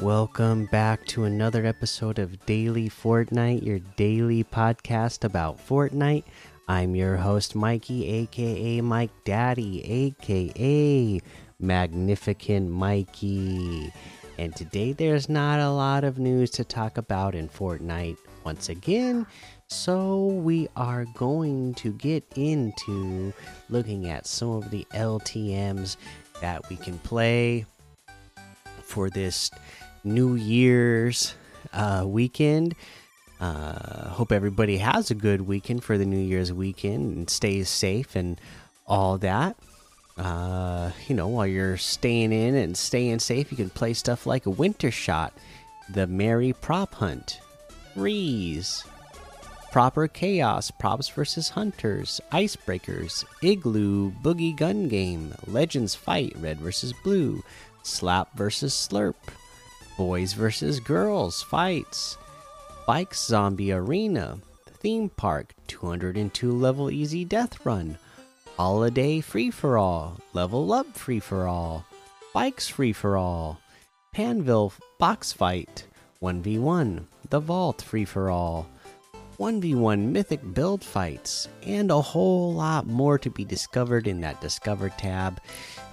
Welcome back to another episode of Daily Fortnite, your daily podcast about Fortnite. I'm your host, Mikey, aka Mike Daddy, aka Magnificent Mikey. And today there's not a lot of news to talk about in Fortnite once again. So we are going to get into looking at some of the LTMs that we can play for this New Year's uh, weekend. Uh, hope everybody has a good weekend for the New Year's weekend and stays safe and all that. Uh, you know, while you're staying in and staying safe, you can play stuff like a Winter Shot, the Merry Prop Hunt, Reese, Proper Chaos, Props versus Hunters, Icebreakers, Igloo, Boogie Gun Game, Legends Fight, Red versus Blue, Slap versus Slurp, Boys versus Girls Fights, Bikes Zombie Arena, Theme Park, 202 level easy death run, Holiday free for all, Level up free for all, Bikes free for all, Panville box fight, 1v1, The Vault free for all. 1v1 mythic build fights, and a whole lot more to be discovered in that Discover tab.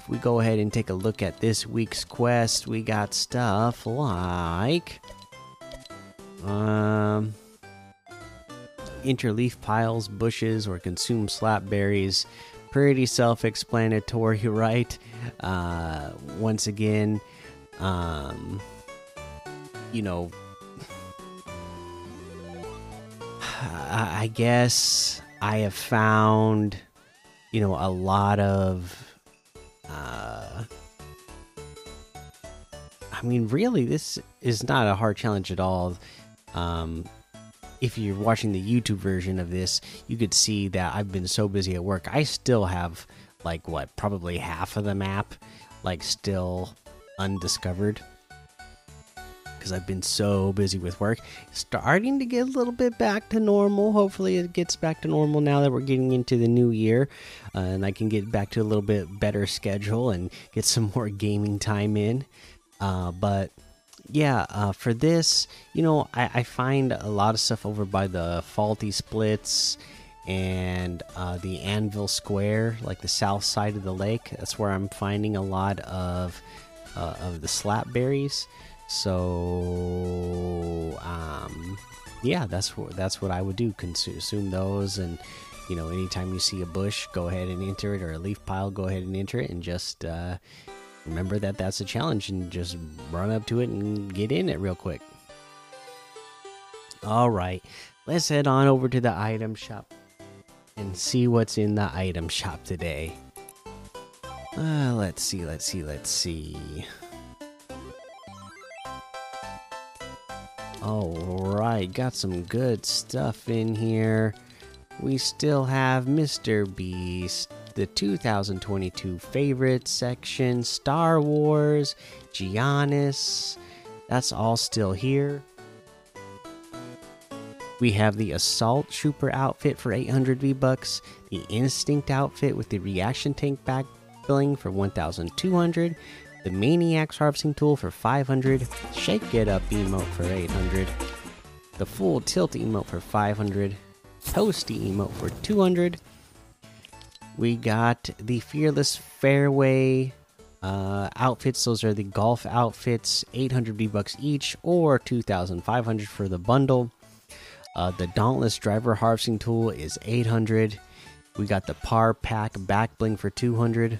If we go ahead and take a look at this week's quest, we got stuff like um interleaf piles, bushes, or consume slap berries. Pretty self explanatory, right? Uh, once again, um, you know, I guess I have found, you know, a lot of. I mean, really, this is not a hard challenge at all. Um, if you're watching the YouTube version of this, you could see that I've been so busy at work. I still have, like, what, probably half of the map, like, still undiscovered because I've been so busy with work. Starting to get a little bit back to normal. Hopefully, it gets back to normal now that we're getting into the new year, uh, and I can get back to a little bit better schedule and get some more gaming time in. Uh, but yeah, uh, for this, you know, I, I, find a lot of stuff over by the faulty splits and uh, the Anvil Square, like the south side of the lake. That's where I'm finding a lot of uh, of the slap berries. So, um, yeah, that's what that's what I would do. Consume those, and you know, anytime you see a bush, go ahead and enter it, or a leaf pile, go ahead and enter it, and just uh, remember that that's a challenge, and just run up to it and get in it real quick. All right, let's head on over to the item shop and see what's in the item shop today. Uh, let's see, let's see, let's see. Alright, got some good stuff in here. We still have Mr. Beast, the 2022 favorite section, Star Wars, Giannis. That's all still here. We have the Assault Trooper outfit for 800 V bucks, the Instinct outfit with the Reaction Tank back bling for 1,200, the Maniac's Harvesting Tool for 500, Shake It Up emote for 800, the Full Tilt emote for 500, Toasty emote for 200. We got the Fearless Fairway uh, outfits. Those are the golf outfits, 800 V bucks each, or 2,500 for the bundle. Uh, the Dauntless Driver Harvesting Tool is 800. We got the Par Pack Back Bling for 200.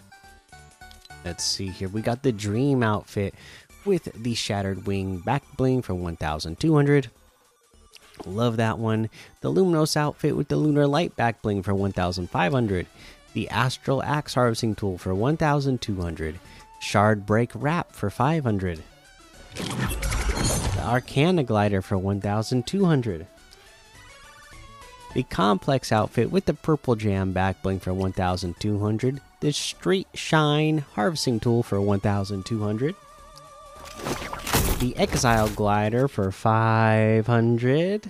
Let's see here. We got the Dream outfit with the Shattered Wing back bling for 1,200. Love that one. The Luminos outfit with the Lunar Light back bling for 1,500. The Astral Axe Harvesting Tool for 1,200. Shard Break Wrap for 500. The Arcana Glider for 1,200. The Komplex outfit with the Purple Jam back bling for 1,200 the Street Shine harvesting tool for 1200. The Exile glider for 500.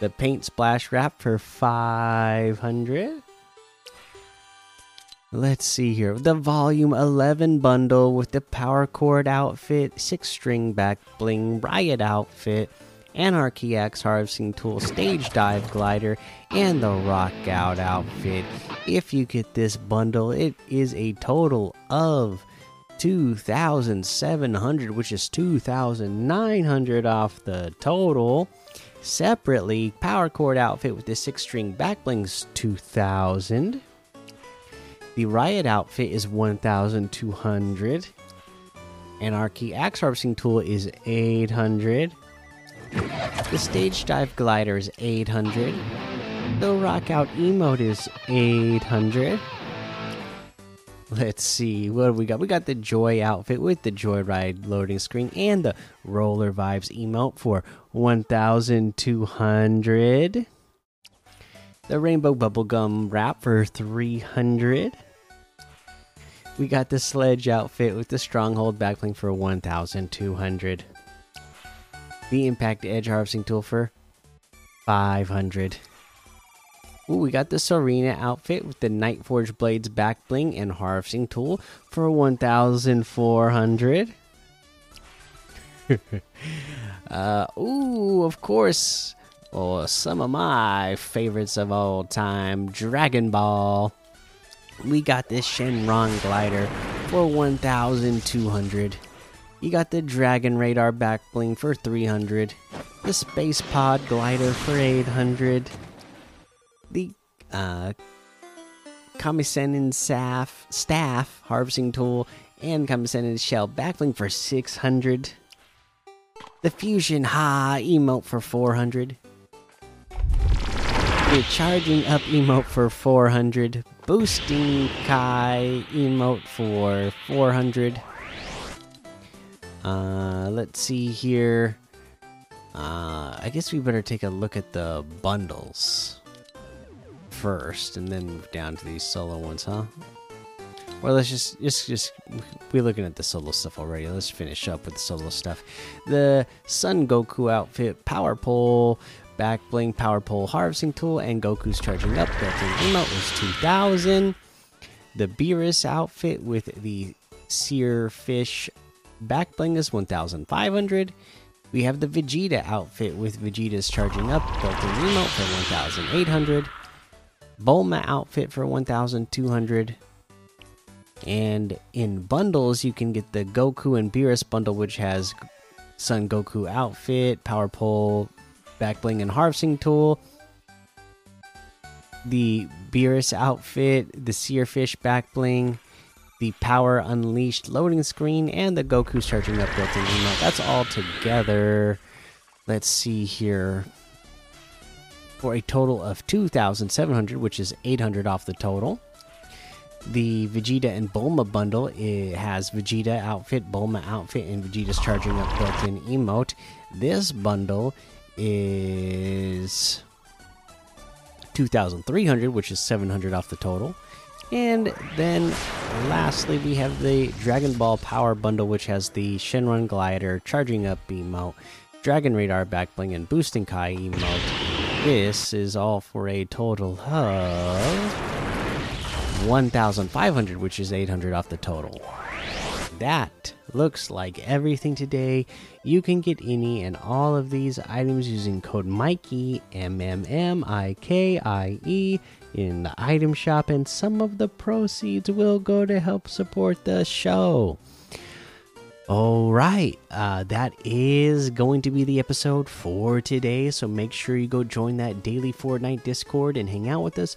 The Paint Splash wrap for 500. Let's see here. The Volume 11 bundle with the Power Chord outfit, 6 string back bling, Riot outfit, Anarchy Axe harvesting tool, Stage Dive glider, and the Rock Out outfit. If you get this bundle, it is a total of 2,700, which is 2,900 off the total. Separately, Power Chord outfit with the 6 string back blings 2,000. The Riot outfit is 1,200. Anarchy Axe Harvesting Tool is 800. The Stage Dive Glider is 800. The Rock Out Emote is 800. Let's see, what do we got? We got the Joy outfit with the Joyride loading screen and the Roller Vibes emote for 1,200 the rainbow bubblegum wrap for 300 we got the sledge outfit with the stronghold backbling for 1200 the impact edge harvesting tool for 500 Ooh, we got the Serena outfit with the Night Forge Blades back bling and harvesting tool for 1400 uh, ooh, of course, or some of my favorites of all time Dragon Ball. We got this Shenron glider for 1200. You got the Dragon Radar back bling for 300. The Space Pod glider for 800. The uh Kamisenin staff, staff harvesting tool and Kamisenin shell backbling for 600. The Fusion Ha emote for 400 the charging up emote for 400 boosting kai emote for 400 uh let's see here. Uh i guess we better take a look at the bundles first and then move down to these solo ones huh? Or let's just just just we're looking at the solo stuff already. Let's finish up with the solo stuff. The Son Goku outfit power pole back bling power pole harvesting tool and Goku's charging up built-in emote was 2000. The Beerus outfit with the sear fish back bling is 1500. We have the Vegeta outfit with Vegeta's charging up built-in emote for 1800. Bulma outfit for 1200. And in bundles, you can get the Goku and Beerus bundle, which has Son Goku outfit, Power Pole, back bling and harvesting tool, the Beerus outfit, the Searfish back bling, the Power Unleashed loading screen, and the Goku charging up built-in emote. That's all together. Let's see here. For a total of 2,700, which is 800 off the total. The Vegeta and Bulma bundle it has Vegeta outfit, Bulma outfit, and Vegeta's charging up built-in emote. This bundle is 2,300, which is 700 off the total. And then lastly, we have the Dragon Ball Power Bundle, which has the Shenron Glider, Charging Up emote, Dragon Radar Backbling, and Boosting Kai emote. This is all for a total of 1,500, which is 800 off the total. That looks like everything today. You can get any and all of these items using code Mikey M M M I K I E in the item shop, and some of the proceeds will go to help support the show. All right, uh, that is going to be the episode for today. So make sure you go join that daily Fortnite Discord and hang out with us.